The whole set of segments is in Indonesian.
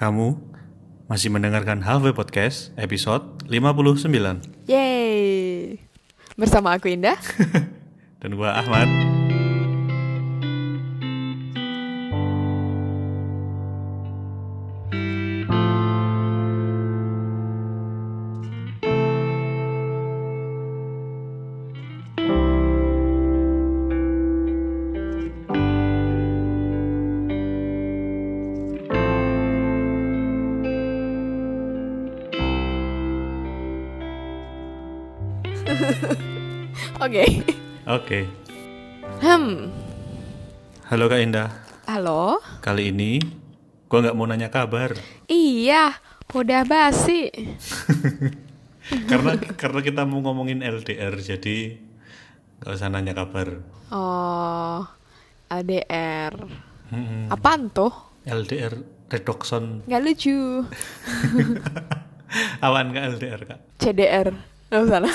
Kamu masih mendengarkan Halfway Podcast episode 59 Yeay. Bersama aku Indah. Dan gua Ahmad Halo Kak Indah Halo. Kali ini gua nggak mau nanya kabar Iya, udah basi. Karena karena kita mau ngomongin LDR Jadi nggak usah nanya kabar Oh, LDR. Mm-mm. Apaan tuh? LDR redoxon Nggak lucu. Awan Kak LDR Kak CDR. Nggak salah.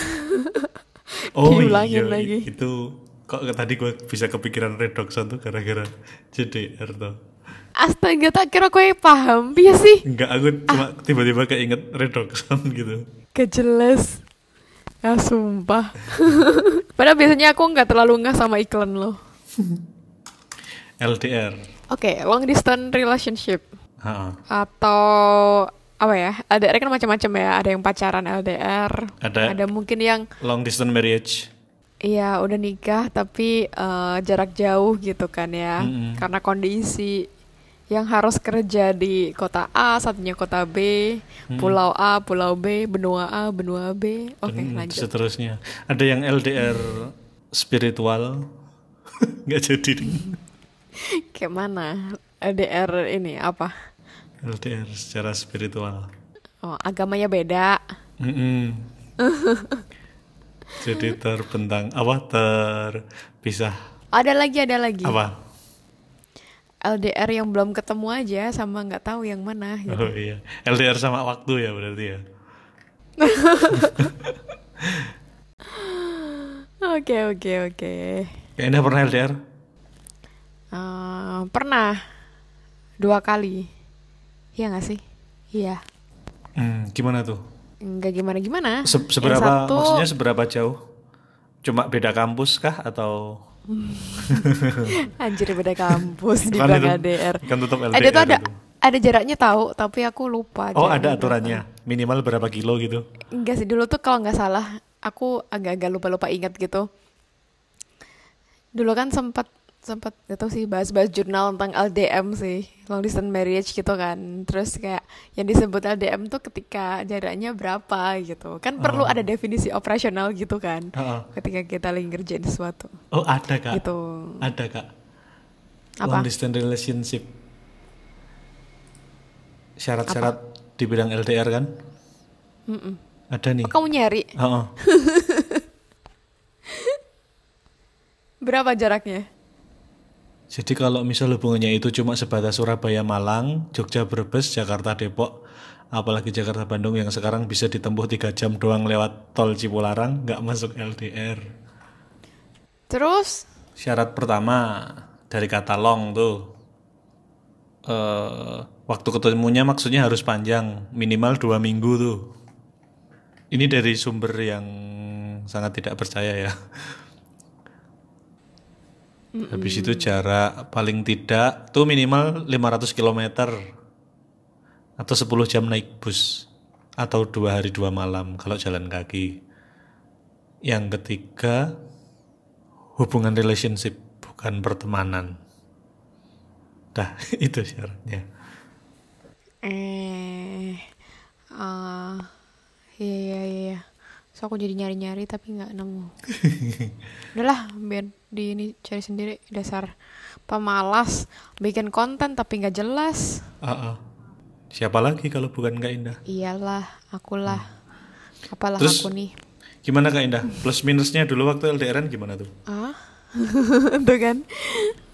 Oh Diulangin iya lagi. itu kok tadi gue bisa kepikiran redoxon tuh gara-gara JDR tuh Astaga, tak kira gue paham. Iya sih. Enggak, aku cuma tiba-tiba keinget redoxon gitu Gak jelas. Ya sumpah. Padahal biasanya aku nggak terlalu nggak sama iklan loh. LDR Oke, long distance relationship. Ha-ha. atau apa ya LDR kan macam-macam ya ada yang pacaran LDR Ada- mungkin yang Long distance marriage iya udah nikah tapi eh, jarak jauh gitu kan ya. Mm-mm. karena kondisi yang harus kerja di kota A satunya kota B pulau A pulau B benua A benua B. Oke dan lanjut. seterusnya. Ada yang LDR spiritual? Nggak jadi kayak mana LDR ini apa? LDR secara spiritual. Oh, agamanya beda. Mm-mm. Jadi terbentang Apa terpisah ada lagi ada lagi Apa? LDR yang belum ketemu aja sama nggak tahu yang mana gitu. Oh iya LDR sama waktu ya berarti ya Oke oke oke. Kak Indah pernah LDR? Eh, pernah dua kali. Iya nggak sih? Iya. Hmm, gimana tuh? Nggak gimana gimana. Se- seberapa yang satu, maksudnya seberapa jauh? Cuma beda kampus kah atau anjir beda kampus di Kan bang LDR. kan tetap Eh, dia tuh LDR ada itu. ada jaraknya tahu, tapi aku lupa. Oh, ada aturannya. Minimal berapa kilo gitu. Enggak sih dulu tuh kalau nggak salah, aku agak-agak lupa-lupa ingat gitu. Dulu kan sempat sempat gak tau sih bahas-bahas jurnal tentang LDM sih, long distance marriage gitu kan. Terus kayak yang disebut LDM tuh ketika jaraknya berapa gitu. Kan perlu Oh. ada definisi operasional gitu kan. Heeh. Ketika kita lagi ngerjain sesuatu Oh, ada, Kak. gitu. Ada, Kak. Apa? Long distance relationship. Syarat-syarat di bidang LDR kan? Mm-mm. Ada nih. Oh, kamu nyari Heeh. berapa jaraknya? Jadi kalau misal hubungannya itu cuma sebatas Surabaya Malang, Jogja Brebes, Jakarta Depok, apalagi Jakarta Bandung yang sekarang bisa ditempuh tiga jam doang lewat tol Cipularang, nggak masuk LDR. Terus Syarat pertama dari kata long tuh, eh waktu ketemunya maksudnya harus panjang, minimal dua minggu tuh. Ini dari sumber yang sangat tidak percaya ya. Habis itu jarak paling tidak tuh minimal 500 km atau 10 jam naik bus atau dua hari dua malam kalau jalan kaki. Yang ketiga hubungan relationship bukan pertemanan. Dah itu syaratnya. Eh, ah, iya iya iya. So aku jadi nyari-nyari tapi nggak nemu. Udahlah, biar di ini cari sendiri dasar pemalas, bikin konten tapi nggak jelas. Ah, ah. Siapa lagi kalau bukan Kak Indah? Iyalah, akulah. Apalah Terus- aku nih. Gimana Kak Indah? Plus minusnya dulu waktu LDRan gimana tuh? Ah, tuh kan?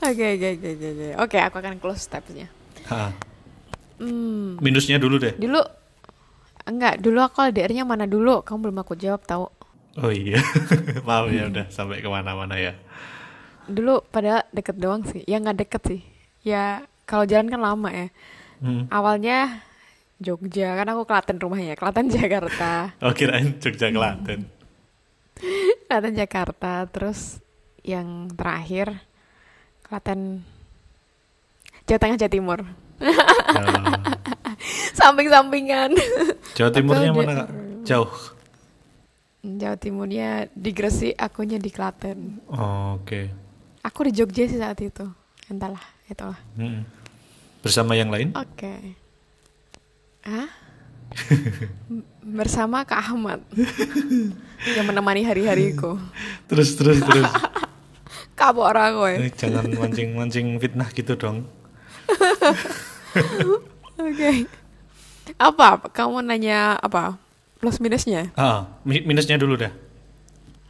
Oke oke oke oke. oke. Aku akan close. Ah, Hmm, minusnya dulu deh. dulu enggak, dulu aku LDR-nya mana dulu? Kamu belum aku jawab tahu. Oh iya, maaf ya udah sampai ke mana-mana ya. Dulu pada deket doang sih, ya nggak deket sih. Ya kalau jalan kan lama ya. Hmm. Awalnya Jogja, kan aku Klaten rumahnya, Klaten Jakarta. Oh kirain Jogja Klaten. Klaten Jakarta, terus yang terakhir Klaten Jawa Tengah Jawa Timur. Oh. Samping-sampingan. Jawa Timurnya mana kak? Jauh. Jawa Timurnya di Gresik, akunya di Klaten. Oh, Oke. Aku di Jogja sih saat itu. Entahlah, itulah. Mm-mm. Bersama yang lain? Oke. Hah? M- Bersama Kak Ahmad yang menemani hari-hariku. Terus terus terus. Kapok ora kowe. Eh, Jangan mancing-mancing fitnah gitu dong. Oke. Apa? Kamu nanya apa? Plus minusnya? Ah, mi- minusnya dulu dah.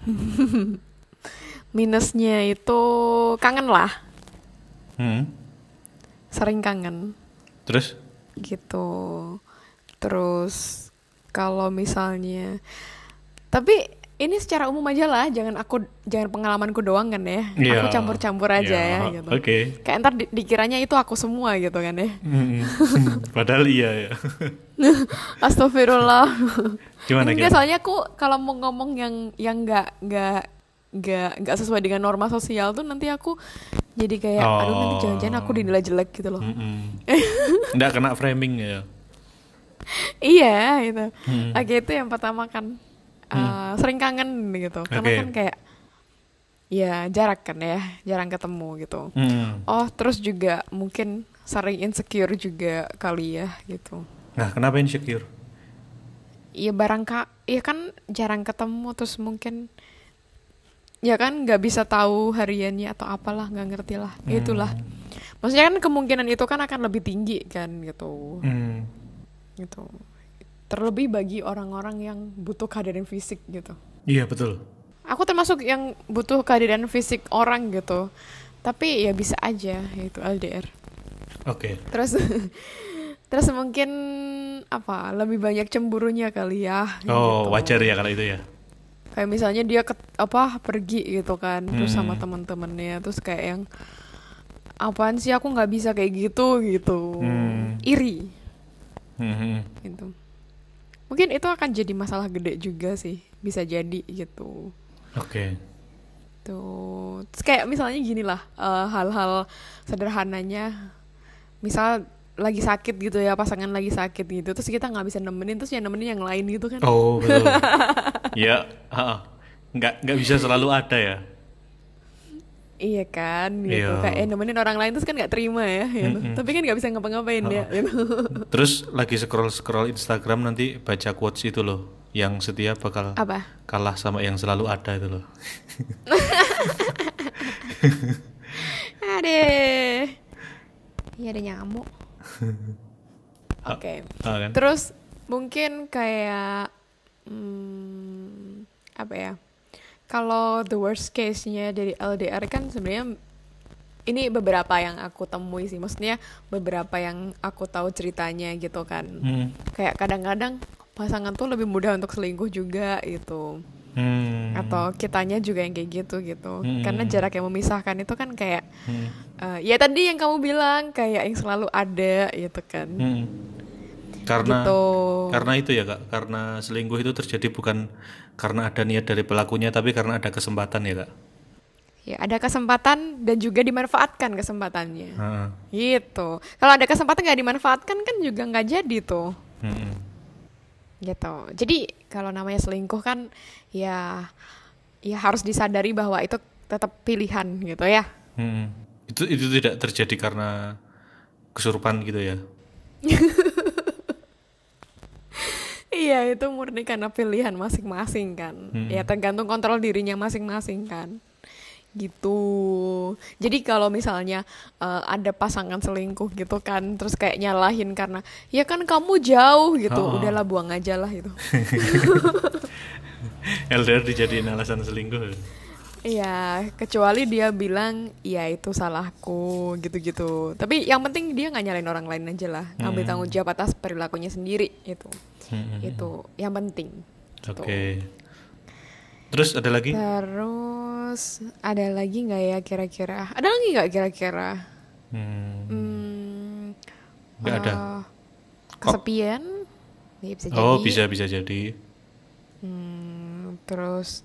Minusnya itu kangen lah, Hmm. sering kangen Terus? gitu. Terus kalau misalnya tapi ini secara umum aja lah, jangan aku jangan pengalamanku doang kan ya. Iya. Aku campur-campur aja Iya, ya gitu. Oke. Kayak ntar di- dikiranya itu aku semua gitu kan ya. Mm-mm. Padahal iya ya. Astagfirullah. Gimana Enggak, soalnya aku kalau mau ngomong yang yang nggak nggak nggak nggak sesuai dengan norma sosial tuh nanti aku jadi kayak aduh nanti Oh. jangan-jangan aku dinilai jelek gitu loh. Nggak kena framing ya. iya gitu. Hmm. Oke itu yang pertama kan uh, sering kangen gitu. Karena Oke. kan kayak ya jarak kan ya, jarang ketemu gitu. Mm. Oh, terus juga mungkin sering insecure juga kali ya gitu. Nah, kenapa insecure? Iya barang kak, iya kan jarang ketemu terus mungkin ya kan nggak bisa tahu hariannya atau apalah nggak ngerti lah itulah maksudnya kan kemungkinan itu kan akan lebih tinggi kan gitu Hmm. gitu terlebih bagi orang-orang yang butuh kehadiran fisik gitu Iya betul. aku termasuk yang butuh kehadiran fisik orang gitu tapi ya bisa aja itu LDR Oke. terus terus mungkin apa lebih banyak cemburunya kali ya Oh gitu. wajar ya kalau itu ya. kayak misalnya dia ke apa pergi gitu kan terus sama Hmm. teman-temannya terus kayak yang apaan sih aku nggak bisa kayak gitu gitu Hmm. iri Hmm. gitu mungkin itu akan jadi masalah gede juga sih bisa jadi gitu Oke. tuh terus kayak misalnya gini lah eh, hal-hal sederhananya misal lagi sakit gitu ya pasangan lagi sakit gitu terus kita nggak bisa nemenin terus yang nemenin yang lain gitu kan Oh betul. ya, ha-ha. nggak nggak bisa selalu ada ya. Iya kan gitu Iya. kayak eh, nemenin orang lain terus kan nggak terima ya gitu. Mm-mm. tapi kan nggak bisa ngapa-ngapain ya gitu. Terus lagi scroll scroll Instagram nanti baca quotes itu loh, yang setia bakal apa kalah sama yang selalu ada itu loh. Adeh iya ada nyamuk oke Ah, kan? terus mungkin kayak hmm, apa ya kalau the worst case-nya dari LDR kan sebenarnya ini beberapa yang aku temui sih maksudnya beberapa yang aku tahu ceritanya gitu kan Hmm. kayak kadang-kadang pasangan tuh lebih mudah untuk selingkuh juga gitu Hmm. atau kitanya juga yang kayak gitu gitu Hmm. karena jarak yang memisahkan itu kan kayak Hmm. eh, ya tadi yang kamu bilang kayak yang selalu ada gitu kan Hmm. Karena gitu karena itu ya kak, karena selingkuh itu terjadi bukan karena ada niat dari pelakunya, tapi karena ada kesempatan ya kak. ya ada kesempatan dan juga dimanfaatkan kesempatannya Ah. gitu kalau ada kesempatan nggak dimanfaatkan kan juga nggak jadi tuh Hmm. gitu jadi kalau namanya selingkuh kan ya ya harus disadari bahwa itu tetap pilihan gitu ya Hmm. Itu itu tidak terjadi karena kesurupan gitu ya. Iya itu murni karena pilihan masing-masing kan. Hmm. Ya tergantung kontrol dirinya masing-masing kan. Gitu. Jadi kalau misalnya eh, ada pasangan selingkuh gitu kan, terus kayak nyalahin karena ya kan kamu jauh gitu, Oh. udahlah buang aja lah itu. LDR dijadiin alasan selingkuh. Iya, kecuali dia bilang ya itu salahku gitu-gitu. Tapi yang penting dia nggak nyalain orang lain aja lah, ngambil Hmm. tanggung jawab atas perilakunya sendiri itu. Hmm. Itu yang penting. gitu. Oke. Terus ada lagi? Terus ada lagi nggak ya kira-kira? Ada lagi nggak kira-kira? Hmm. Hmm, nggak ada Eh, kesepian ya bisa jadi oh bisa bisa jadi Hmm, terus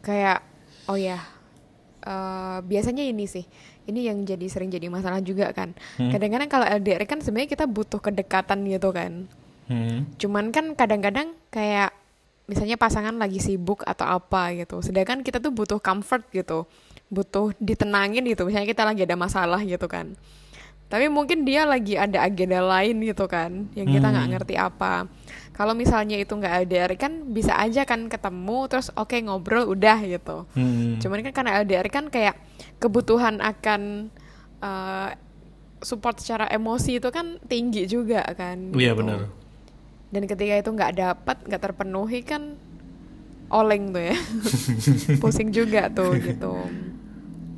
kayak oh ya eh, biasanya ini sih. Ini yang jadi sering jadi masalah juga kan. Hmm. kadang-kadang kalau LDR kan sebenarnya kita butuh kedekatan gitu kan. Hmm. cuman kan kadang-kadang kayak misalnya pasangan lagi sibuk atau apa gitu. Sedangkan kita tuh butuh comfort gitu. Butuh ditenangin gitu. Misalnya kita lagi ada masalah gitu kan. Tapi mungkin dia lagi ada agenda lain gitu kan yang kita nggak Hmm. ngerti apa kalau misalnya itu nggak LDR kan bisa aja kan ketemu terus oke ngobrol udah gitu. Hmm. cuman kan karena LDR kan kayak kebutuhan akan eh, support secara emosi itu kan tinggi juga kan iya gitu. benar. Dan ketika itu nggak dapat nggak terpenuhi kan oleng tuh ya. Pusing juga tuh gitu.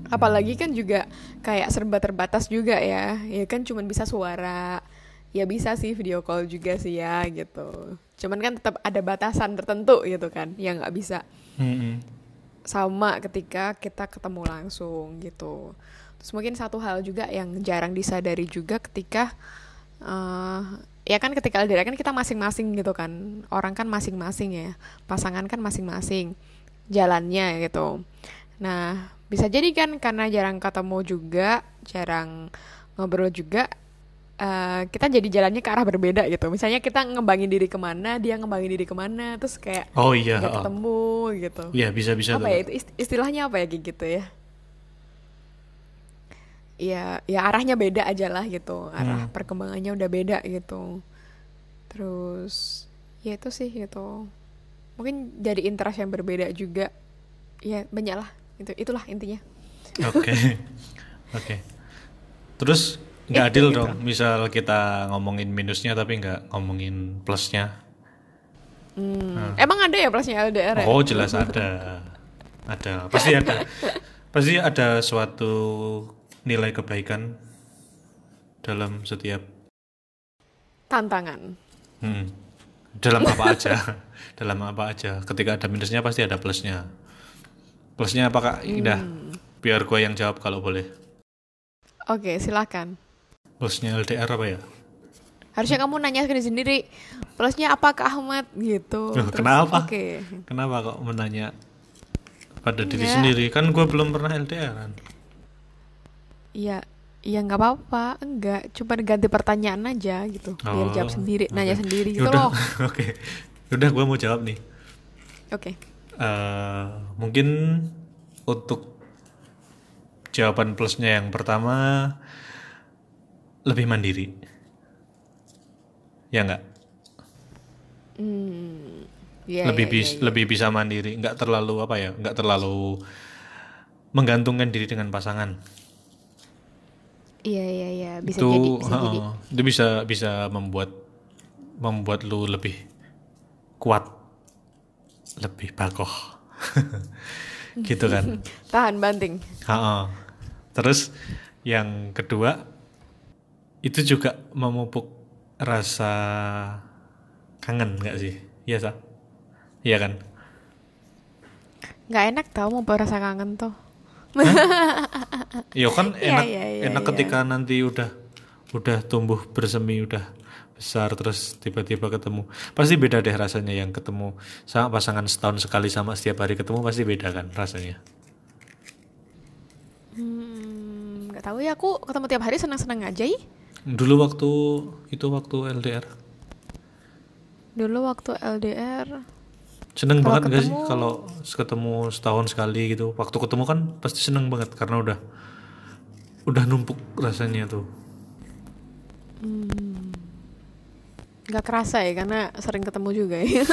Apalagi kan juga kayak serba terbatas juga ya. Ya kan cuman bisa suara ya bisa sih video call juga sih ya gitu cuman kan tetap ada batasan tertentu gitu kan yang nggak bisa Hmm. sama ketika kita ketemu langsung gitu. Terus mungkin satu hal juga yang jarang disadari juga ketika eh ya kan ketika LDR kan kita masing-masing gitu kan. Orang kan masing-masing ya. Pasangan kan masing-masing jalannya gitu. Nah, bisa jadi kan karena jarang ketemu juga, jarang ngobrol juga eh, kita jadi jalannya ke arah berbeda gitu. Misalnya kita ngembangin diri ke mana, dia ngembangin diri ke mana, terus kayak oh iya nggak oh. ketemu gitu iya bisa bisa apa tuh. ya itu ist- istilahnya apa ya gitu ya ya ya arahnya beda aja lah gitu arah Hmm. perkembangannya udah beda gitu terus ya itu sih gitu mungkin jadi interest yang berbeda juga ya banyak lah itu itulah intinya Oke, oke. Terus nggak adil gitu. dong. Misal kita ngomongin minusnya tapi nggak ngomongin plusnya. Hmm, emang ada ya plusnya LDR ya Oh jelas ada, ada. Pasti ada. Pasti ada suatu nilai kebaikan dalam setiap tantangan hmm, dalam apa aja, dalam apa aja. Ketika ada minusnya pasti ada plusnya. Plusnya apa kak Indah? Biar gue yang jawab kalau boleh. oke silakan Plusnya LDR apa ya? harusnya kamu nanya sendiri plusnya apa ke Ahmad gitu Loh, Terus, kenapa? oke Kenapa kok menanya pada diri Enggak. sendiri? Kan gue belum pernah LDRan. Iya, iya nggak apa-apa, enggak. Cuma ganti pertanyaan aja gitu, biar Oh, jawab sendiri, nanya oke. sendiri gitu Yaudah, loh. Oke, udah gue mau jawab nih. Oke, Eh, mungkin untuk jawaban plusnya yang pertama lebih mandiri. Ya enggak? hmm, iya, lebih iya, bis, iya, iya. lebih bisa mandiri, nggak terlalu apa ya, nggak terlalu menggantungkan diri dengan pasangan. Iya, iya, iya, bisa itu jadi, bisa jadi. heeh, itu bisa bisa membuat membuat lu lebih kuat, lebih bakoh, gitu kan. Tahan banting. Heeh. Terus yang kedua itu juga memupuk rasa kangen nggak sih? Iya sah? Iya kan? Nggak enak tau mau rasa kangen tuh. Iya kan Iya, enak iya, iya, enak iya. ketika nanti udah udah tumbuh bersemi udah besar terus tiba-tiba ketemu pasti beda deh rasanya yang ketemu sama pasangan setahun sekali sama setiap hari ketemu pasti beda kan rasanya Hmm, nggak tahu ya aku ketemu tiap hari senang-senang aja ih. Dulu waktu itu waktu LDR Dulu waktu LDR, seneng banget gak sih ketemu- kalau ketemu setahun sekali gitu waktu ketemu kan pasti seneng banget karena udah udah numpuk rasanya tuh nggak kerasa ya karena sering ketemu juga ya.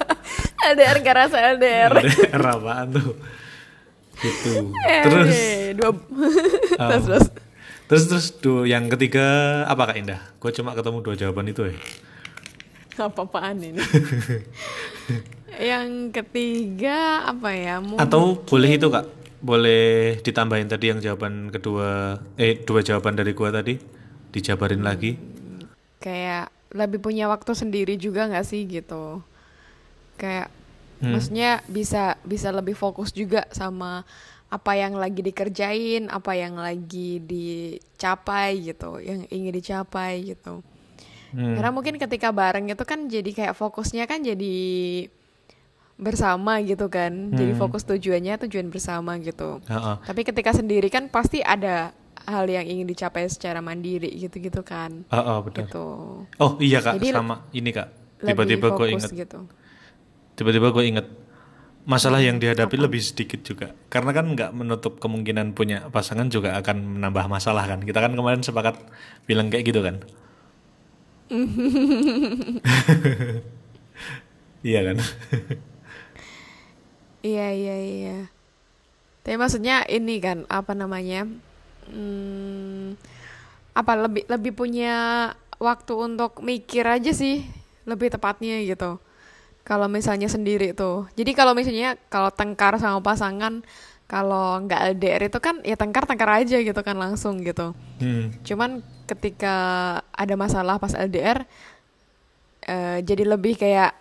LDR nggak rasa LDR. LDR apaan tuh gitu terus Eh, dua. Oh. terus, terus. Terus terus tuh yang ketiga apa Kak Indah? Gue cuma ketemu dua jawaban itu ya. apa-apaan ini yang ketiga apa ya Mungkin- Atau boleh itu Kak? Boleh ditambahin tadi yang jawaban kedua eh dua jawaban dari gua tadi dijabarin lagi. kayak lebih punya waktu sendiri juga nggak sih gitu kayak Hmm. maksudnya bisa bisa lebih fokus juga sama apa yang lagi dikerjain, apa yang lagi dicapai gitu, yang ingin dicapai gitu. Hmm. Karena mungkin ketika bareng itu kan jadi kayak fokusnya kan jadi bersama gitu kan. Jadi Hmm. fokus tujuannya tujuan bersama gitu. Heeh. Tapi ketika sendiri kan pasti ada hal yang ingin dicapai secara mandiri gitu-gitu kan. Heeh, benar. Gitu. Oh iya kak, Jadi sama ini kak. Tiba-tiba gue inget, gitu. tiba-tiba gue inget masalah yang dihadapi lebih sedikit juga. Karena kan nggak menutup kemungkinan punya pasangan juga akan menambah masalah kan. Kita kan kemarin sepakat bilang kayak gitu kan. iya kan. Iya iya iya. Tapi maksudnya ini kan apa namanya? Hmm, apa lebih lebih punya waktu untuk mikir aja sih lebih tepatnya gitu. Kalau misalnya sendiri tuh. Jadi kalau misalnya kalau tengkar sama pasangan kalau nggak LDR itu kan ya tengkar tengkar aja gitu kan langsung gitu. Hmm. Cuman ketika ada masalah pas LDR eh, jadi lebih kayak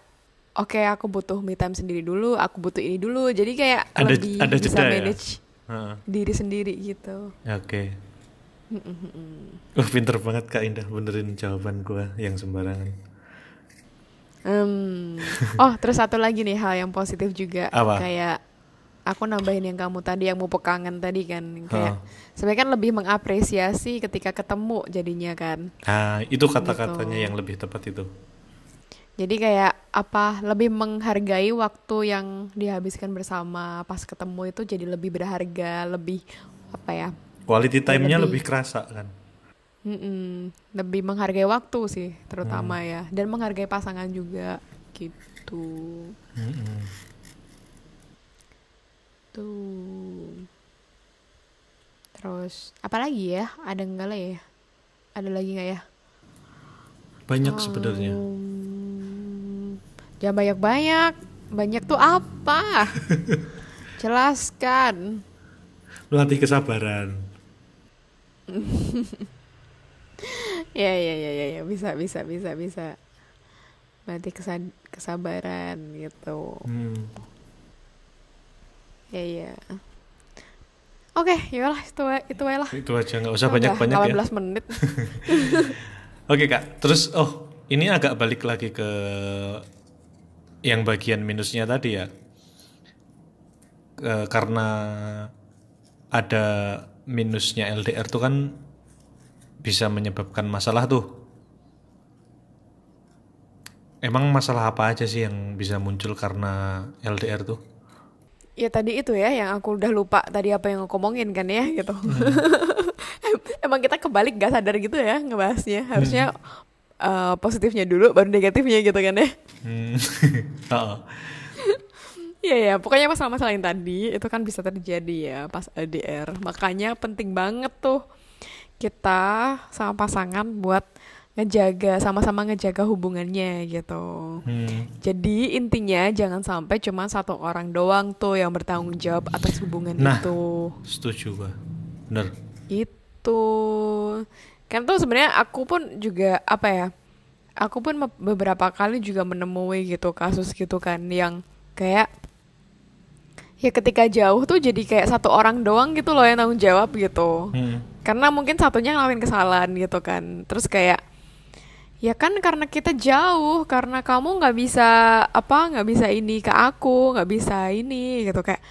oke aku butuh me time sendiri dulu, aku butuh ini dulu. Jadi kayak Ada- lebih ada bisa jeda ya? manage Heeh. diri sendiri gitu. Oke. Wah pinter banget kak Indah benerin jawaban gue yang sembarangan. Hmm. Oh, terus satu lagi nih hal yang positif juga Apa? kayak aku nambahin yang kamu tadi yang mau kangen tadi kan kayak Hah. sebenarnya kan lebih mengapresiasi ketika ketemu jadinya kan. Nah itu kata-katanya Gitu. yang lebih tepat itu. Jadi kayak apa lebih menghargai waktu yang dihabiskan bersama pas ketemu itu jadi lebih berharga, lebih apa ya? Quality time-nya lebih- lebih kerasa kan. Mm-mm, lebih menghargai waktu sih Hmm. terutama ya dan menghargai pasangan juga gitu. Mm-mm. Tuh. Terus apa lagi ya? Ada enggak lah ya? Ada lagi nggak ya? Banyak sebenarnya. Hmm, jangan banyak-banyak. Banyak tuh apa? Jelaskan. Melatih kesabaran. Ya, ya, ya, ya, ya. Bisa, bisa, bisa, bisa. Berarti kesa- kesabaran gitu. Hmm. Ya, ya. Oke, yalah itu wa- itu aja lah. Itu aja nggak usah Udah banyak-banyak ya. 18 menit. Oke kak, terus oh ini agak balik lagi ke yang bagian minusnya tadi ya, Eh, karena ada minusnya LDR tuh kan bisa menyebabkan masalah tuh. Emang masalah apa aja sih yang bisa muncul karena LDR tuh? Ya tadi itu ya yang aku udah lupa tadi apa yang aku omongin kan ya gitu. Emang kita kebalik gak sadar gitu ya ngebahasnya. Harusnya eh, positifnya dulu baru negatifnya gitu kan ya. Hmm. Oh. Iya ya, pokoknya masalah-masalah yang tadi itu kan bisa terjadi ya pas LDR. Makanya penting banget tuh kita sama pasangan buat ngejaga sama-sama ngejaga hubungannya gitu. Hmm. Jadi intinya jangan sampai cuma satu orang doang tuh yang bertanggung jawab atas hubungan Nah. itu. Setuju gua. Bener. Itu kan tuh sebenarnya aku pun juga apa ya? Aku pun beberapa kali juga menemui gitu kasus gitu kan yang kayak ya ketika jauh tuh jadi kayak satu orang doang gitu loh yang tanggung jawab gitu. Hmm. Karena mungkin satunya ngelakuin kesalahan gitu kan. Terus kayak ya kan karena kita jauh, karena kamu nggak bisa apa nggak bisa ini ke aku, nggak bisa ini gitu kayak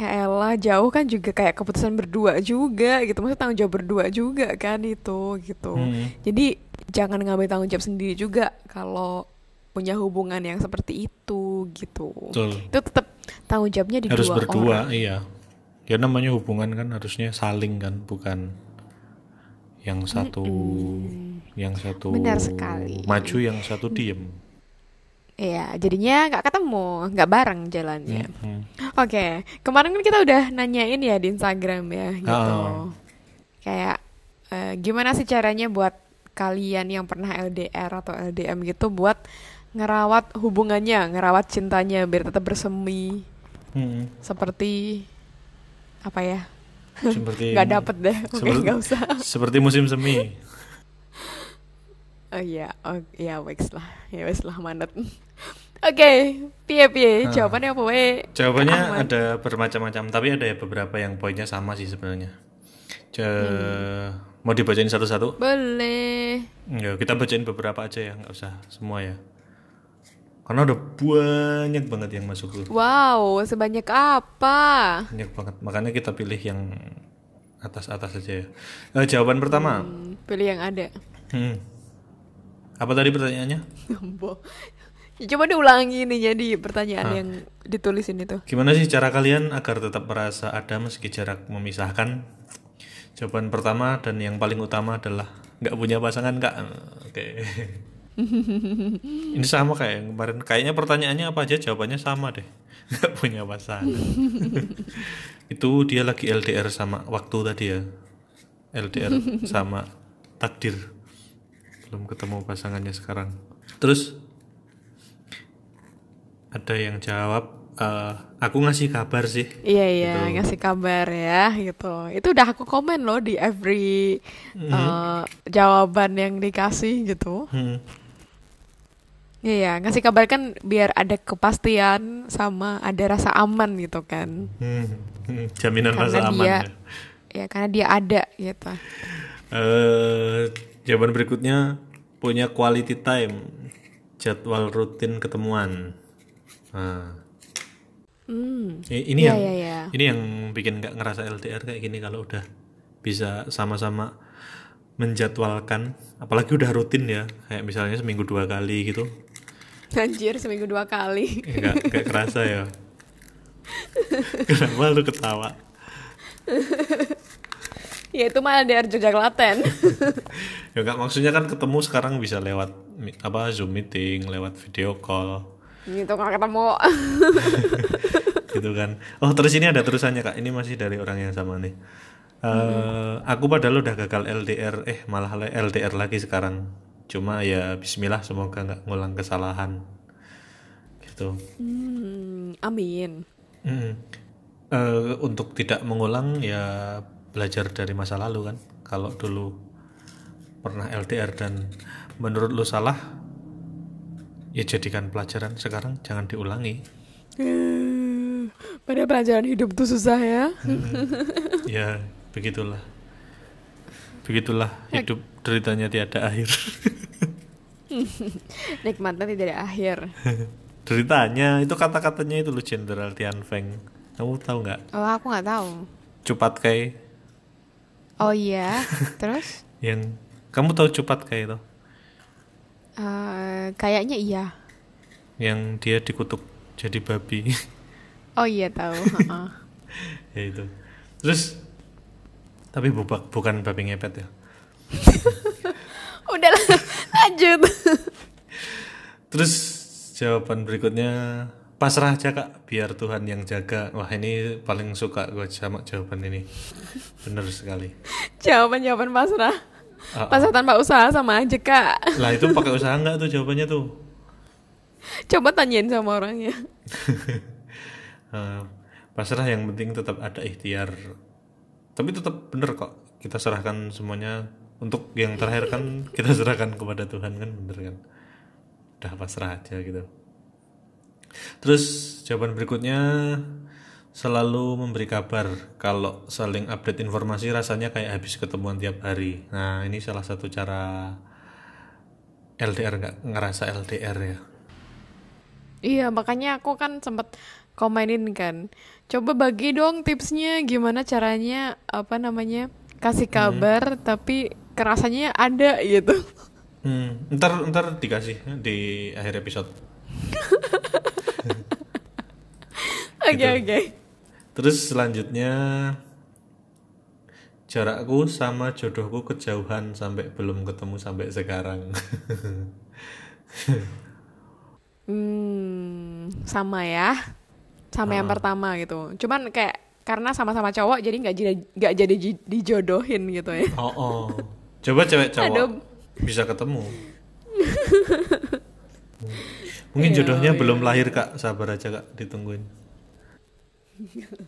ya elah jauh kan juga kayak keputusan berdua juga gitu maksudnya tanggung jawab berdua juga kan itu gitu Hmm. jadi jangan ngambil tanggung jawab sendiri juga kalau punya hubungan yang seperti itu gitu Betul. itu tetap tanggung jawabnya di harus dua berdua orang iya ya namanya hubungan kan harusnya saling kan bukan yang satu yang satu Benar sekali. maju yang satu diem Iya, jadinya nggak ketemu, nggak bareng jalannya. Hmm. Oke, kemarin kan kita udah nanyain ya di Instagram ya, gitu. Kayak eh, gimana sih caranya buat kalian yang pernah LDR atau LDM gitu buat ngerawat hubungannya, ngerawat cintanya biar tetap bersemi Hmm. seperti apa ya? seperti Nggak dapet deh, oke Sebelum- nggak usah. seperti musim semi Oh iya, oh iya wes lah, ya wes lah manut. Oke, piye piye? Jawabannya apa we? Jawabannya Ahmad. ada bermacam-macam, tapi ada ya beberapa yang poinnya sama sih sebenarnya. Ce- Mau dibacain satu-satu? Boleh. Ya, kita bacain beberapa aja ya, nggak usah semua ya. Karena udah banyak banget yang masuk tuh. Wow, sebanyak apa? Banyak banget. Makanya kita pilih yang atas-atas aja ya. Eh, jawaban pertama. Hmm, pilih yang ada. Hmm. Apa tadi pertanyaannya? Ya, coba diulangi nih jadi pertanyaan yang ditulisin itu. Gimana sih cara kalian agar tetap merasa ada meski jarak memisahkan? Jawaban pertama dan yang paling utama adalah nggak punya pasangan kak. Oke. Ini sama kayak yang kemarin. Kayaknya pertanyaannya apa aja jawabannya sama deh. Nggak punya pasangan. Itu dia lagi LDR sama waktu tadi ya. LDR sama takdir. Belum ketemu pasangannya sekarang. Terus ada yang jawab eh, aku ngasih kabar sih Iya iya ngasih kabar ya gitu. Itu udah aku komen loh di every uh, jawaban yang dikasih gitu. Hmm. Iya ya ngasih kabar kan biar ada kepastian sama ada rasa aman gitu kan. Hmm. Hmm. jaminan Karena rasa aman dia ya. ya karena dia ada gitu. Eh, jawaban berikutnya punya quality time jadwal rutin ketemuan nah, Hmm. ini Iya yang iya iya. ini yang bikin nggak ngerasa LDR kayak gini kalau udah bisa sama-sama menjadwalkan apalagi udah rutin ya kayak misalnya seminggu dua kali gitu Anjir seminggu dua kali. Ya, nggak nggak kerasa ya. Kenapa lu ketawa? Ya itu mah LDR Jogja Klaten. ya nggak maksudnya kan ketemu sekarang bisa lewat apa zoom meeting lewat video call. Gitu kalau ketemu. gitu kan. Oh terus ini ada terusannya kak. Ini masih dari orang yang sama nih. Eh, aku padahal udah gagal LDR eh malah LDR lagi sekarang cuma ya Bismillah semoga nggak ngulang kesalahan gitu Hmm, amin. Mm. Eh, untuk tidak mengulang ya belajar dari masa lalu kan kalau dulu pernah LDR dan menurut lu salah ya jadikan pelajaran sekarang jangan diulangi Eh, Pada pelajaran hidup tuh susah ya. ya begitulah begitulah hidup deritanya tiada akhir Nikmatnya tidak ada akhir. deritanya itu kata-katanya itu lu Jenderal Tian Feng kamu tahu nggak Oh aku nggak tahu. Cupat Kai Oh iya. Terus? yang kamu tahu Cupat Kai itu Eh, kayaknya iya. yang dia dikutuk jadi babi Oh iya tahu. ya itu terus tapi bukan bukan babi ngepet ya Udah lah, lanjut. terus jawaban berikutnya pasrah aja kak biar Tuhan yang jaga wah ini paling suka gue sama jawaban ini bener sekali Jawaban-jawaban pasrah. Ah, Pasrah tanpa usaha sama aja kak. lah itu pakai usaha nggak tuh jawabannya tuh Coba tanyain sama orangnya. Eh, pasrah yang penting tetap ada ikhtiar tapi tetap bener kok. Kita serahkan semuanya untuk yang terakhir kan kita serahkan kepada Tuhan kan bener kan? Udah pasrah aja gitu. Terus jawaban berikutnya selalu memberi kabar kalau saling update informasi rasanya kayak habis ketemuan tiap hari. Nah ini salah satu cara LDR nggak ngerasa LDR ya? Iya makanya aku kan sempet komenin kan. Coba bagi dong tipsnya gimana caranya apa namanya kasih kabar tapi kerasanya ada gitu. Hmm, ntar ntar dikasih di akhir episode. Oke oke. Terus selanjutnya jarakku sama jodohku kejauhan sampai belum ketemu sampai sekarang. Hmm, sama ya. Sama yang pertama gitu. Cuman kayak karena sama-sama cowok jadi nggak jadi nggak jadi dijodohin gitu ya. oh, oh. Coba cewek cowok Aduh. bisa ketemu. Mungkin jodohnya belum lahir kak, sabar aja kak, ditungguin.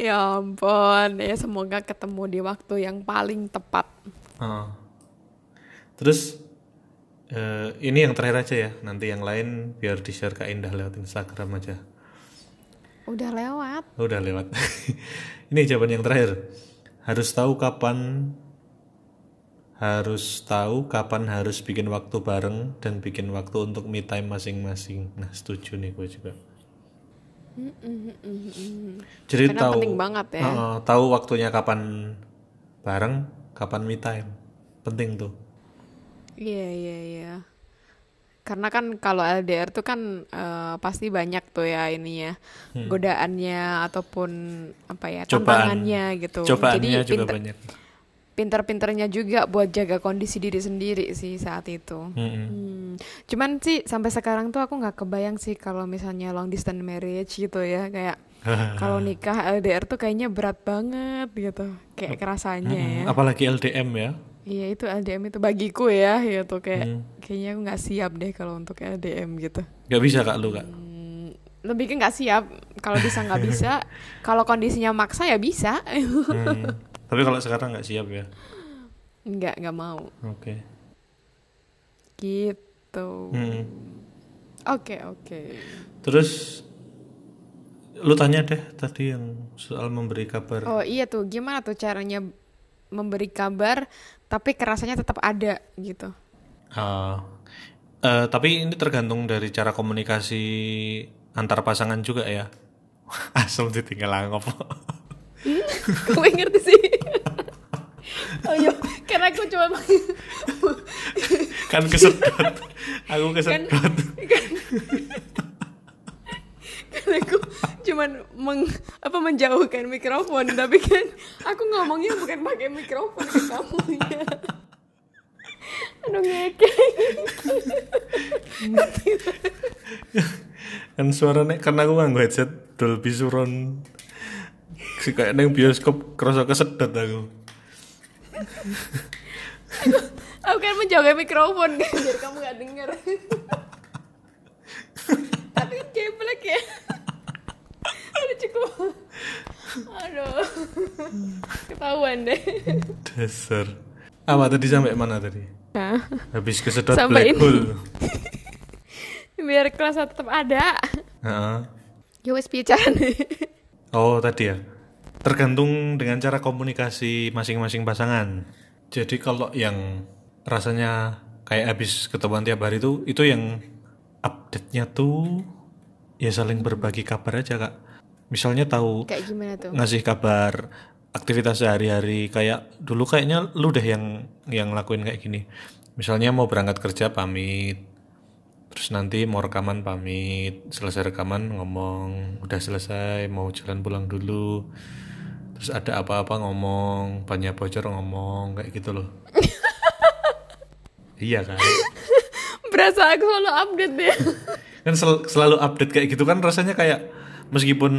Ya ampun, ya semoga ketemu di waktu yang paling tepat. Ah. Terus Eh, ini yang terakhir aja ya. Nanti yang lain biar di share ke Indah lewat Instagram aja. Udah lewat. Udah lewat. ini jawaban yang terakhir. Harus tahu kapan harus tahu kapan harus bikin waktu bareng dan bikin waktu untuk me time masing-masing. Nah, setuju nih gue juga. Jadi Karena tahu penting banget ya. Heeh, tahu waktunya kapan bareng, kapan me time. Penting tuh. Iya iya iya. Karena kan kalau LDR tuh kan eh, pasti banyak tuh ya ininya godaannya ataupun apa ya Hmm. Cobaan. tantangannya gitu. Cobaannya Jadi juga pinter- banyak. pinter-pinternya juga buat jaga kondisi diri sendiri sih saat itu. Mm-mm. Hmm. Cuman sih sampai sekarang tuh aku nggak kebayang sih kalau misalnya long distance marriage gitu ya kayak kalau nikah LDR tuh kayaknya berat banget gitu kayak kerasanya ya. Mm-mm. Apalagi LDM ya. Iya itu LDM itu bagiku ya gitu kayak Hmm. kayaknya aku nggak siap deh kalau untuk LDM gitu. Gak bisa kak lu kak. Hmm, lebih ke nggak siap kalau bisa nggak bisa kalau kondisinya maksa ya bisa Hmm. Tapi kalau sekarang nggak siap ya. nggak nggak mau Oke. gitu. Mm. Oke oke. Terus lu tanya deh tadi yang soal memberi kabar. Oh iya tuh gimana tuh caranya memberi kabar tapi kerasanya tetap ada gitu. Ah. Eh, tapi ini tergantung dari cara komunikasi antar pasangan juga ya. Asal ditinggal angop. Kamu ngerti sih? oh iya, karena aku cuma kan kesedot. Aku kesedot. kan karena aku cuman meng, apa menjauhkan mikrofon tapi kan aku ngomongnya bukan pakai mikrofon ke kamu ya aduh ngeke kan suaranya karena aku nganggo headset Dolby Surround. Si kayak neng bioskop kerasa kesedot aku. aku kan menjauhkan mikrofon kan biar kamu gak denger tapi geblek ya aduh cukup aduh ketahuan deh Dasar. Apa tadi sampai mana tadi? nah, Habis kesedot Sampai black ini. hole. biar kerasa tetap ada Heeh. ya wes bicara nih Oh tadi ya. Tergantung dengan cara komunikasi masing-masing pasangan. Jadi kalau yang rasanya kayak habis ketemuan tiap hari itu, itu yang update-nya tuh ya saling berbagi kabar aja kak. Misalnya tahu kayak gimana tuh ngasih kabar aktivitas sehari-hari kayak dulu kayaknya lu deh yang yang lakuin kayak gini. Misalnya mau berangkat kerja pamit, terus nanti mau rekaman pamit, selesai rekaman ngomong udah selesai mau jalan pulang dulu, terus ada apa-apa ngomong, banyak bocor ngomong kayak gitu loh. iya kan? Berasa aku selalu update deh. Kan sel- selalu update kayak gitu kan rasanya kayak meskipun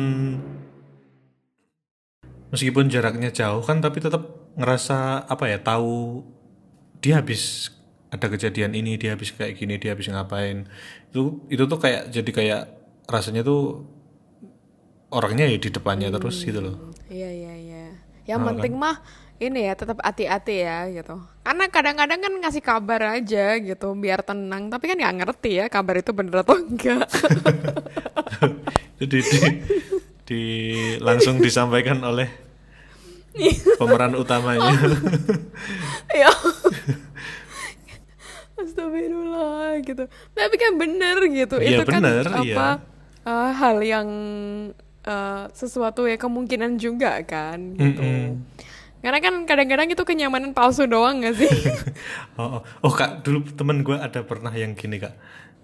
meskipun jaraknya jauh kan tapi tetap ngerasa apa ya tahu dia habis ada kejadian ini dia habis kayak gini dia habis ngapain. Itu itu tuh kayak jadi kayak rasanya tuh orangnya ya di depannya terus gitu loh. Iya iya iya. Yang penting mah ini ya tetap hati-hati ya gitu. Karena kadang-kadang kan ngasih kabar aja gitu biar tenang. Tapi kan nggak ngerti ya kabar itu bener atau enggak. Jadi di, di- langsung disampaikan oleh pemeran utamanya. Ya. Astagfirullah gitu. Tapi kan bener gitu. Iya, itu kan bener, apa iya. eh, hal yang eh, sesuatu ya kemungkinan juga kan gitu. Mm-mm. Karena kan kadang-kadang itu kenyamanan palsu doang gak sih? Oh, oh. oh kak dulu temen gue ada pernah yang gini kak.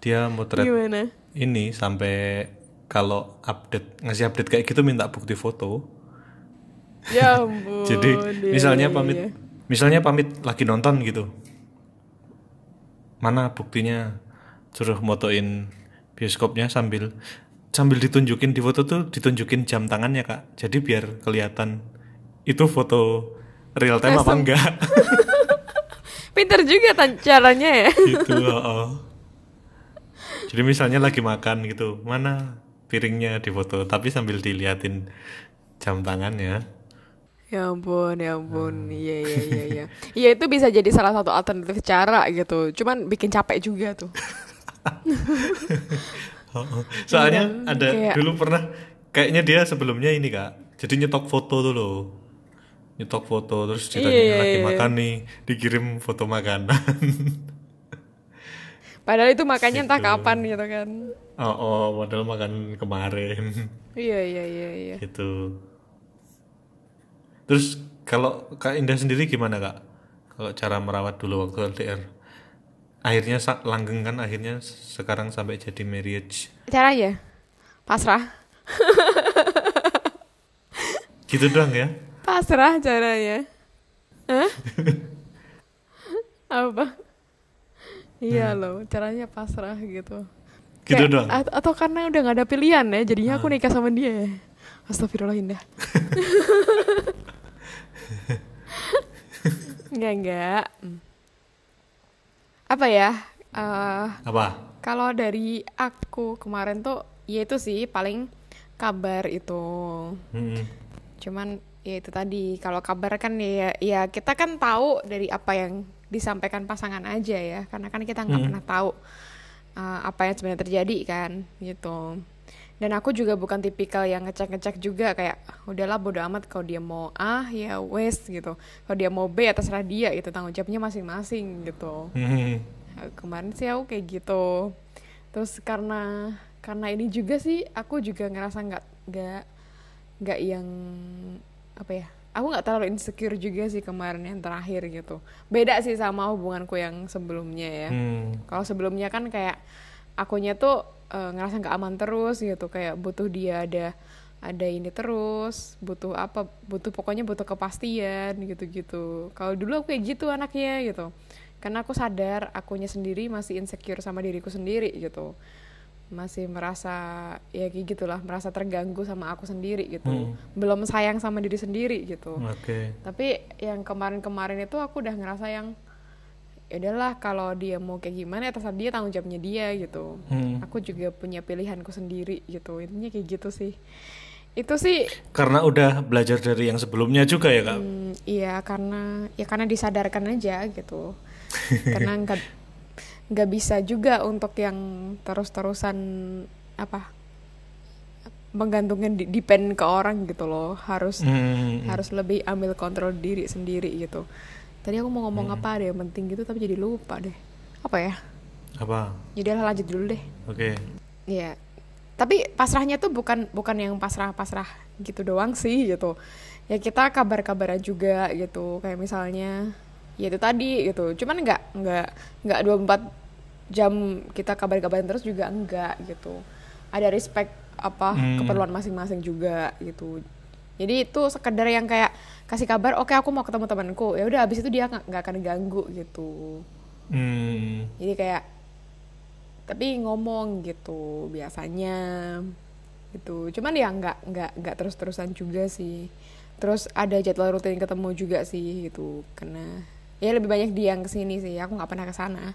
Dia motret gimana? ini sampai kalau update ngasih update kayak gitu minta bukti foto. Ya ampun jadi iya, misalnya iya, pamit iya. misalnya pamit lagi nonton gitu. Mana buktinya? Suruh motoin bioskopnya sambil sambil ditunjukin di foto tuh ditunjukin jam tangannya kak. Jadi biar kelihatan itu foto real time apa enggak pinter juga caranya ya gitu oh, oh. jadi misalnya lagi makan gitu mana piringnya di foto tapi sambil diliatin jam tangannya Ya ampun, ya ampun. Iya, iya, iya, iya. Iya, itu bisa jadi salah satu alternatif cara gitu. Cuman bikin capek juga tuh. Oh, oh. Soalnya Iya, ada kayak- dulu pernah kayaknya dia sebelumnya ini kak. Jadi nyetok foto tuh loh. Nyetok foto terus Iya, lagi iya, makan nih, dikirim foto makanan. Padahal itu makannya entah kapan gitu kan. oh, oh, padahal makan kemarin. Iya, iya, iya, iya. gitu. Terus kalau Kak Indah sendiri gimana Kak? Kalau cara merawat dulu waktu LDR? Akhirnya langgeng kan akhirnya sekarang sampai jadi marriage. Caranya pasrah. Gitu doang ya? Pasrah caranya. Hah? Apa? Iya loh, caranya pasrah gitu. Gitu Kayak- doang. at- atau karena udah gak ada pilihan ya, jadinya aku nikah sama dia ya. Astagfirullah indah. enggak enggak. Hmm. Apa ya? eh Apa? kalau dari aku kemarin tuh, ya itu sih paling kabar itu. Mm-mm. Cuman ya itu tadi. Kalau kabar kan ya ya kita kan tahu dari apa yang disampaikan pasangan aja ya. Karena kan kita nggak pernah tahu uh, apa yang sebenarnya terjadi kan gitu. Dan aku juga bukan tipikal yang ngecek-ngecek juga kayak udahlah bodo amat kalau dia mau A ya wes gitu. Kalau dia mau B ya terserah dia itu tanggung jawabnya masing-masing gitu. Mm-mm. Uh, kemarin sih aku kayak gitu. Terus karena karena ini juga sih aku juga ngerasa nggak nggak nggak yang apa ya aku nggak terlalu insecure juga sih kemarin yang terakhir gitu. Beda sih sama hubunganku yang sebelumnya ya. Hmm. kalau sebelumnya kan kayak akunya tuh eh, ngerasa nggak aman terus gitu. Kayak butuh dia ada ada ini terus butuh apa butuh pokoknya butuh kepastian gitu-gitu. Kalau dulu aku kayak gitu anaknya gitu. Karena aku sadar akunya sendiri masih insecure sama diriku sendiri gitu masih merasa ya kayak gitulah merasa terganggu sama aku sendiri gitu Hmm. belum sayang sama diri sendiri gitu Oke. tapi yang kemarin-kemarin itu aku udah ngerasa yang ya udahlah kalau dia mau kayak gimana ya terserah dia tanggung jawabnya dia gitu Hmm. aku juga punya pilihanku sendiri gitu intinya kayak gitu sih itu sih Karena udah belajar dari yang sebelumnya juga ya Kak? hmm, iya karena ya karena disadarkan aja gitu karena nggak nggak bisa juga untuk yang terus-terusan apa menggantungkan di- depend ke orang gitu loh harus Hmm. harus lebih ambil kontrol diri sendiri gitu tadi aku mau ngomong apa deh yang penting gitu tapi jadi lupa deh apa ya Apa? jadi lah lanjut dulu deh Oke. Iya. Tapi pasrahnya tuh bukan bukan yang pasrah-pasrah gitu doang sih gitu. Ya kita kabar-kabaran juga gitu. Kayak misalnya ya itu tadi gitu. Cuman nggak nggak nggak 24 jam kita kabar-kabaran terus juga enggak gitu. Ada respect apa Hmm. keperluan masing-masing juga gitu. Jadi itu sekedar yang kayak kasih kabar, oke aku mau ketemu temanku. Ya udah abis itu dia nggak nggak akan ganggu gitu Hmm. jadi kayak tapi ngomong gitu biasanya gitu cuman ya nggak nggak nggak terus terusan juga sih terus ada jadwal rutin ketemu juga sih gitu karena ya lebih banyak dia yang ke sini sih aku nggak pernah ke sana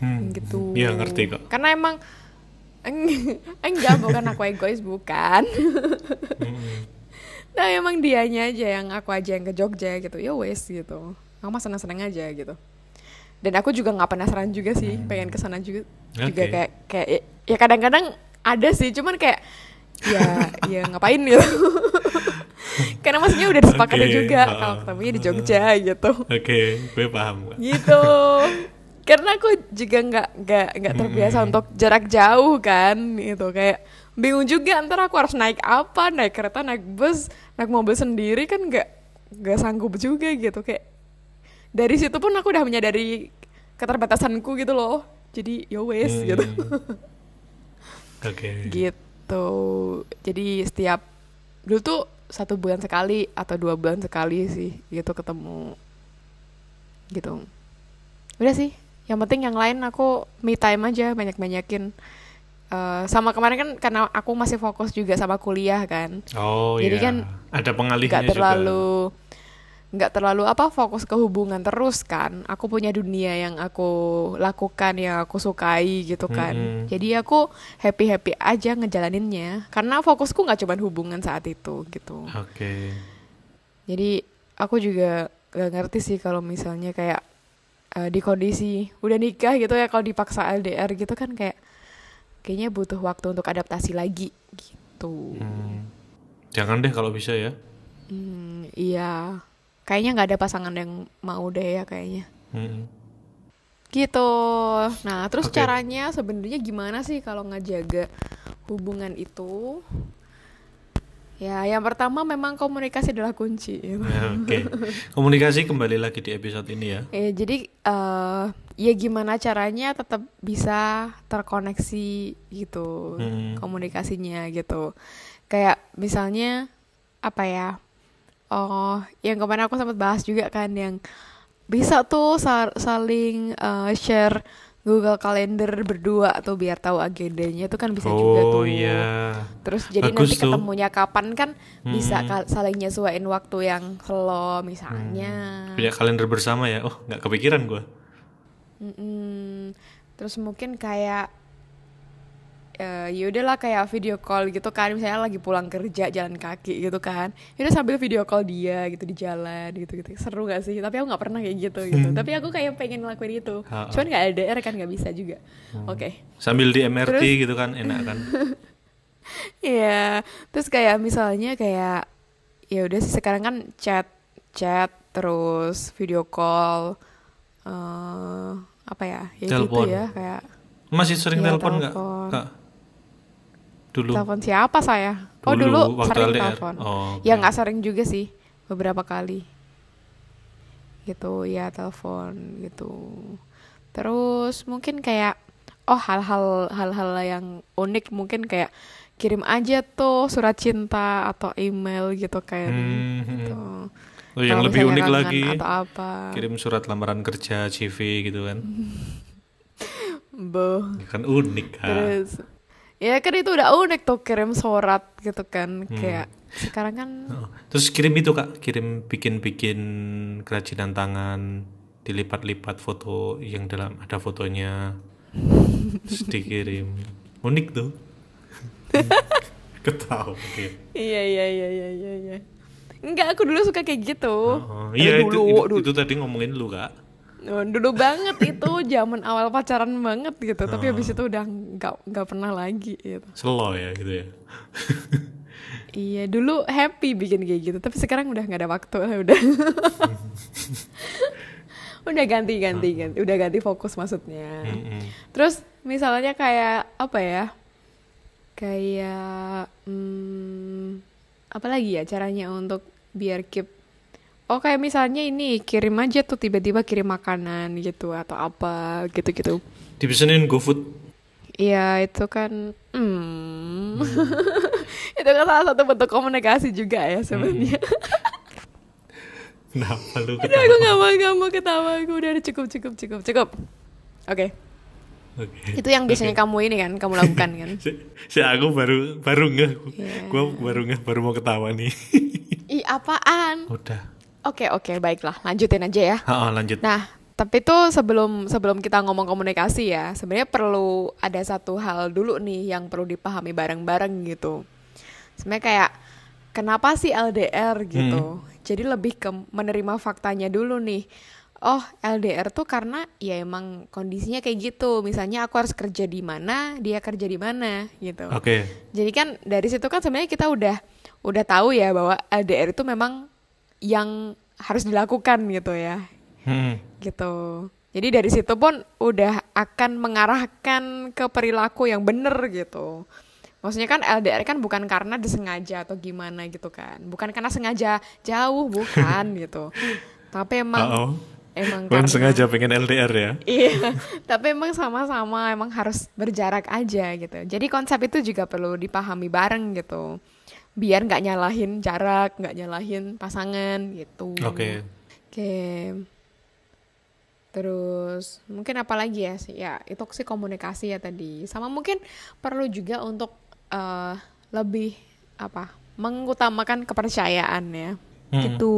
Hmm. gitu. Iya ngerti kok. karena emang enggak bukan aku egois bukan. Hmm. nah emang dianya aja yang aku aja yang ke Jogja gitu. Ya wes gitu. Aku mah seneng seneng aja gitu. Dan aku juga nggak penasaran juga sih pengen ke sana juga juga Oke. kayak kayak ya- kadang-kadang ada sih cuman kayak ya ya ngapain gitu. Karena maksudnya udah disepakati Oke, juga kalau ketemunya di Jogja gitu. Oke, gue paham gitu karena aku juga nggak nggak nggak terbiasa untuk jarak jauh kan gitu. Kayak bingung juga ntar aku harus naik apa naik kereta naik bus naik mobil sendiri kan nggak nggak sanggup juga gitu. Kayak dari situ pun aku udah menyadari keterbatasanku gitu loh. Jadi yo wes Hmm. gitu. Oke. gitu. Jadi setiap dulu tuh satu bulan sekali atau dua bulan sekali sih gitu ketemu. Gitu. Udah sih yang penting yang lain aku me time aja banyak banyakin sama kemarin kan karena aku masih fokus juga sama kuliah kan Oh Jadi iya. kan ada pengalihnya juga. terlalu nggak terlalu apa fokus ke hubungan terus kan aku punya dunia yang aku lakukan yang aku sukai gitu kan Mm-mm. jadi aku happy happy aja ngejalaninnya karena fokusku nggak cuma hubungan saat itu gitu Oke. Jadi aku juga gak ngerti sih kalau misalnya kayak eh, di kondisi udah nikah gitu ya kalau dipaksa LDR gitu kan kayak kayaknya butuh waktu untuk adaptasi lagi gitu. Hmm. Jangan deh kalau bisa ya. Hmm, iya. Kayaknya nggak ada pasangan yang mau deh ya kayaknya. Hmm. Gitu. Nah, terus Oke. caranya sebenarnya gimana sih kalau ngejaga hubungan itu? Ya, yang pertama memang komunikasi adalah kunci. Ya, Oke. Komunikasi kembali lagi di episode ini ya. Ya, jadi eh ya gimana caranya tetap bisa terkoneksi gitu Hmm. komunikasinya gitu. Kayak misalnya apa ya? Oh, yang kemarin aku sempat bahas juga kan yang bisa tuh sa- saling eh, share Google Calendar berdua tuh biar tahu agendanya itu kan bisa juga oh tuh. iya. Terus jadi Bagus nanti tuh. ketemunya kapan kan bisa Hmm. ka- saling nyesuaiin waktu yang slow misalnya. Punya kalender bersama ya. Oh, nggak kepikiran gua. Mm-mm. Terus mungkin kayak eh ya udahlah kayak video call gitu kan. Misalnya lagi pulang kerja jalan kaki gitu kan. Itu sambil video call dia gitu di jalan gitu gitu seru gak sih? Tapi aku nggak pernah kayak gitu gitu. Tapi aku kayak pengen ngelakuin itu. Ha-ha. cuman nggak LDR kan nggak bisa juga. Oke. Sambil di MRT Terus? gitu kan enak kan. Iya, terus kayak misalnya kayak ya udah sih sekarang kan chat, chat terus video call, eh apa ya, ya Telepon. gitu ya kayak Masih sering Iya, telepon nggak? Kak? Dulu. telepon siapa saya? Oh Dulu, waktu sering LDR. telepon. Oh, Ya oke. nggak sering juga sih, beberapa kali. Gitu ya telepon gitu. Terus mungkin kayak oh hal-hal hal-hal yang unik mungkin kayak kirim aja tuh surat cinta atau email gitu kayak Hmm, gitu. hmm. Oh, yang lebih unik lagi. atau apa. Kirim surat lamaran kerja CV gitu kan. Boh. Ya kan unik kan. Terus ya kan itu udah unik tuh kirim surat gitu kan Hmm. kayak sekarang kan Oh, Terus kirim itu kak, kirim bikin-bikin kerajinan tangan, dilipat-lipat foto yang dalam ada fotonya, terus dikirim. Unik tuh. Oke. Iya iya iya iya iya iya. Enggak, aku dulu suka kayak gitu. Oh, Eh, iya itu, dulu, itu, dulu. itu tadi ngomongin lu kak. Oh, dulu banget itu zaman awal pacaran banget gitu. Tapi habis itu udah nggak nggak pernah lagi gitu. Slow ya gitu ya. Iya, dulu happy bikin kayak gitu. Tapi sekarang udah nggak ada waktu udah. udah ganti ganti ganti. Udah ganti fokus maksudnya. Mm-mm. Terus misalnya kayak apa ya? Kayak hmm, apa lagi ya caranya untuk biar keep Oh kayak misalnya ini kirim aja tuh tiba-tiba kirim makanan gitu atau apa gitu-gitu. Dipesenin GoFood. Iya itu kan hmm. itu kan salah satu bentuk komunikasi juga ya sebenarnya. Kenapa lu ketawa? aku nggak mau nggak mau ketawa aku udah cukup cukup cukup cukup. Oke Oke. itu yang biasanya kamu ini kan kamu lakukan kan. Si, si aku baru baru nggak, Iya. gua baru nggak baru mau ketawa nih. Ih apaan? Udah. Oke oke baiklah lanjutin aja ya. Ha, lanjut. Nah tapi tuh sebelum sebelum kita ngomong komunikasi ya sebenarnya perlu ada satu hal dulu nih yang perlu dipahami bareng-bareng gitu. Sebenarnya kayak kenapa sih LDR gitu? Jadi lebih ke menerima faktanya dulu nih. Oh LDR tuh karena ya emang kondisinya kayak gitu. Misalnya aku harus kerja di mana, dia kerja di mana gitu. Oke. Jadi kan dari situ kan sebenarnya kita udah udah tahu ya bahwa LDR itu memang yang harus dilakukan gitu ya. Hmm. Gitu. Jadi dari situ pun udah akan mengarahkan ke perilaku yang bener gitu. Maksudnya kan LDR kan bukan karena disengaja atau gimana gitu kan. Bukan karena sengaja jauh, bukan gitu. Tapi emang Uh-oh. emang Bukan karena sengaja pengen LDR ya. Iya, tapi emang sama-sama emang harus berjarak aja gitu. Jadi konsep itu juga perlu dipahami bareng gitu. Biar nggak nyalahin jarak, nggak nyalahin pasangan gitu. Oke. Oke. Terus mungkin apa lagi ya sih? Ya itu sih komunikasi ya tadi. Sama mungkin perlu juga untuk eh, lebih apa? Mengutamakan kepercayaan ya. Hmm. Gitu.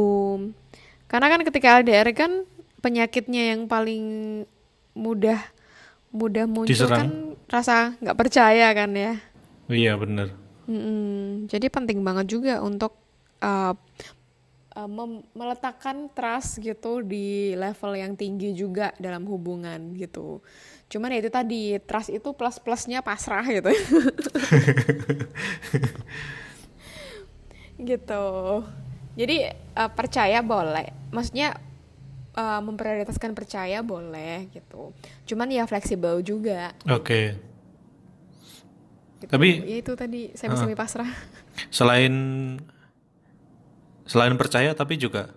Karena kan ketika LDR kan penyakitnya yang paling mudah mudah muncul Diserang. kan rasa nggak percaya kan ya. Iya bener. Mm-mm. Jadi penting banget juga untuk uh, uh, mem- meletakkan trust gitu di level yang tinggi juga dalam hubungan gitu. Cuman ya itu tadi trust itu plus plusnya pasrah gitu. gitu. Jadi uh, percaya boleh, maksudnya uh, memprioritaskan percaya boleh gitu. Cuman ya fleksibel juga. Oke. Gitu. Tapi- ya itu tadi semi semi pasrah. Selain selain percaya tapi juga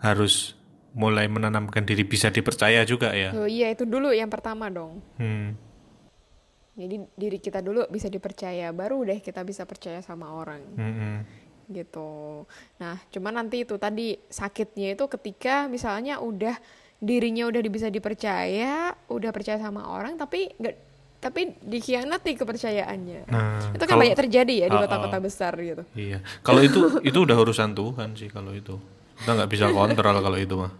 harus mulai menanamkan diri bisa dipercaya juga ya. Oh iya itu dulu yang pertama dong. Hmm. Jadi diri kita dulu bisa dipercaya, baru deh kita bisa percaya sama orang Mm-mm. gitu. Nah, cuman nanti itu tadi sakitnya itu ketika misalnya udah dirinya udah bisa dipercaya, udah percaya sama orang tapi nggak tapi dikhianati kepercayaannya. Nah, itu kan kalau- banyak terjadi ya di Ah, kota-kota besar gitu. Iya. Kalau itu itu udah urusan Tuhan sih kalau itu. Kita nggak bisa kontrol kalau itu mah.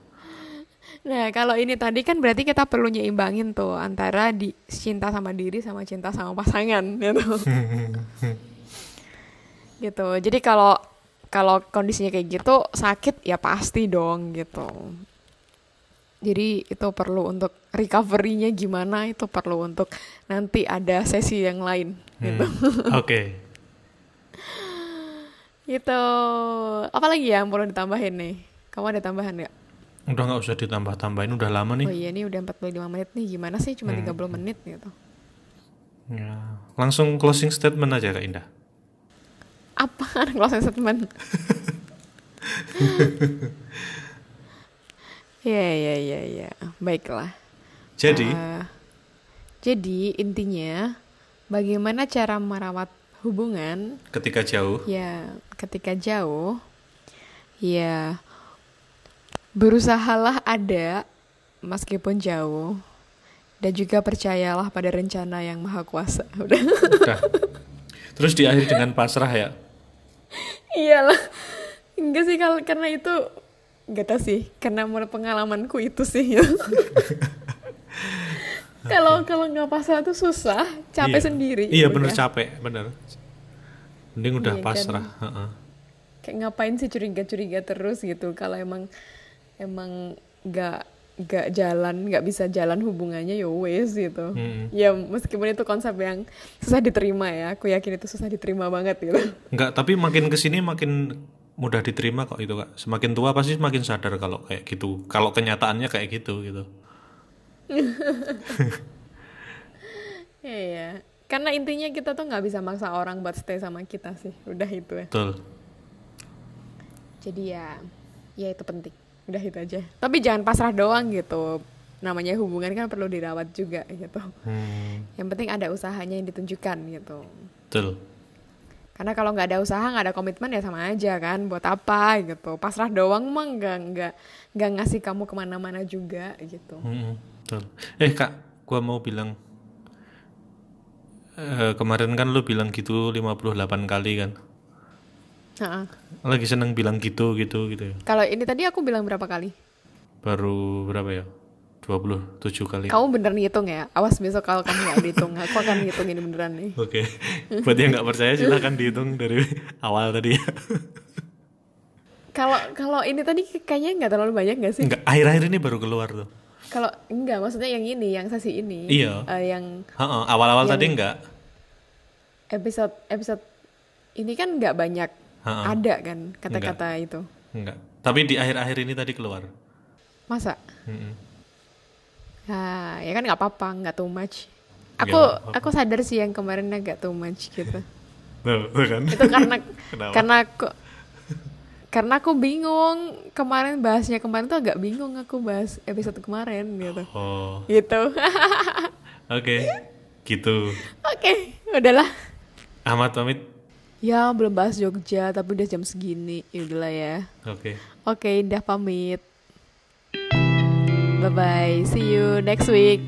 Nah, kalau ini tadi kan berarti kita perlu nyimbangin tuh antara di cinta sama diri sama cinta sama pasangan gitu. gitu. Jadi kalau kalau kondisinya kayak gitu sakit ya pasti dong gitu. Jadi itu perlu untuk recovery-nya gimana itu perlu untuk nanti ada sesi yang lain gitu. Hmm. Oke. Gitu. Apalagi ya yang perlu ditambahin nih? Kamu ada tambahan nggak? Udah nggak usah ditambah-tambahin, udah lama nih. Oh iya ini udah 45 menit nih. Gimana sih cuma 30 menit gitu. Ya. Langsung closing statement aja Kak Indah. Apaan closing statement? Ya ya ya ya. Baiklah. Jadi, Eh, jadi intinya bagaimana cara merawat hubungan ketika jauh, ya ketika jauh ya berusahalah ada meskipun jauh dan juga percayalah pada rencana yang maha kuasa udah udah. Terus diakhiri dengan pasrah ya. iyalah enggak sih kalau karena itu enggak tahu sih karena menurut pengalamanku itu sih ya. kalau kalau nggak pasrah tuh susah capek Iya. sendiri Iya udah. bener capek, bener. Mending udah Iya kan? pasrah. heeh. kayak ngapain sih curiga-curiga terus gitu kalau emang emang nggak nggak jalan nggak bisa jalan hubungannya ya wes gitu Mm-mm. ya meskipun itu konsep yang susah diterima ya aku yakin itu susah diterima banget gitu Enggak, tapi makin ke sini makin mudah diterima kok itu kak. Semakin tua pasti semakin sadar kalau kayak gitu. Kalau kenyataannya kayak gitu gitu. Iya, karena intinya kita tuh nggak bisa maksa orang buat stay sama kita sih, udah itu ya. Betul. Jadi ya, ya itu penting, udah itu aja. Tapi jangan pasrah doang gitu. Namanya hubungan kan perlu dirawat juga gitu. Hmm, Yang penting ada usahanya yang ditunjukkan gitu. betul. Karena kalau nggak ada usaha, nggak ada komitmen ya sama aja kan. Buat apa gitu? Pasrah doang mah nggak nggak nggak ngasih kamu ke mana-mana juga gitu. Mm-mm, betul. Eh kak, gua mau bilang eh, kemarin kan lu bilang gitu 58 kali kan. Ha-ha. Lagi seneng bilang gitu gitu gitu ya. Kalau ini tadi aku bilang berapa kali? Baru berapa ya? 27 kali. Kamu bener ngitung ya? Awas besok kalau kamu nggak dihitung, aku akan ngitung ini beneran nih. Oke. Buat yang nggak percaya silahkan dihitung dari awal tadi ya. Kalau kalau ini tadi kayaknya nggak terlalu banyak nggak sih? Enggak, akhir-akhir ini baru keluar tuh. Kalau enggak, maksudnya yang ini, yang sesi ini. Iya. Eh, yang awal-awal tadi enggak. episode episode ini kan nggak banyak Ha-ha. ada kan kata-kata itu. Enggak. Tapi di akhir-akhir ini tadi keluar. Masa? Mm-mm. Nah, ya kan nggak apa-apa, nggak too much. Aku Nggak apa-apa. aku sadar sih yang kemarin agak too much gitu. Tuh, tuh kan? itu karena karena aku karena aku bingung kemarin bahasnya kemarin tuh agak bingung aku bahas episode kemarin gitu. Oh, Gitu. oke. Gitu. Oke, udahlah. Ahmad pamit. Ya, belum bahas Jogja, tapi udah jam segini. Ya udahlah ya. Oke. Oke, Indah pamit. Bye-bye. See you next week.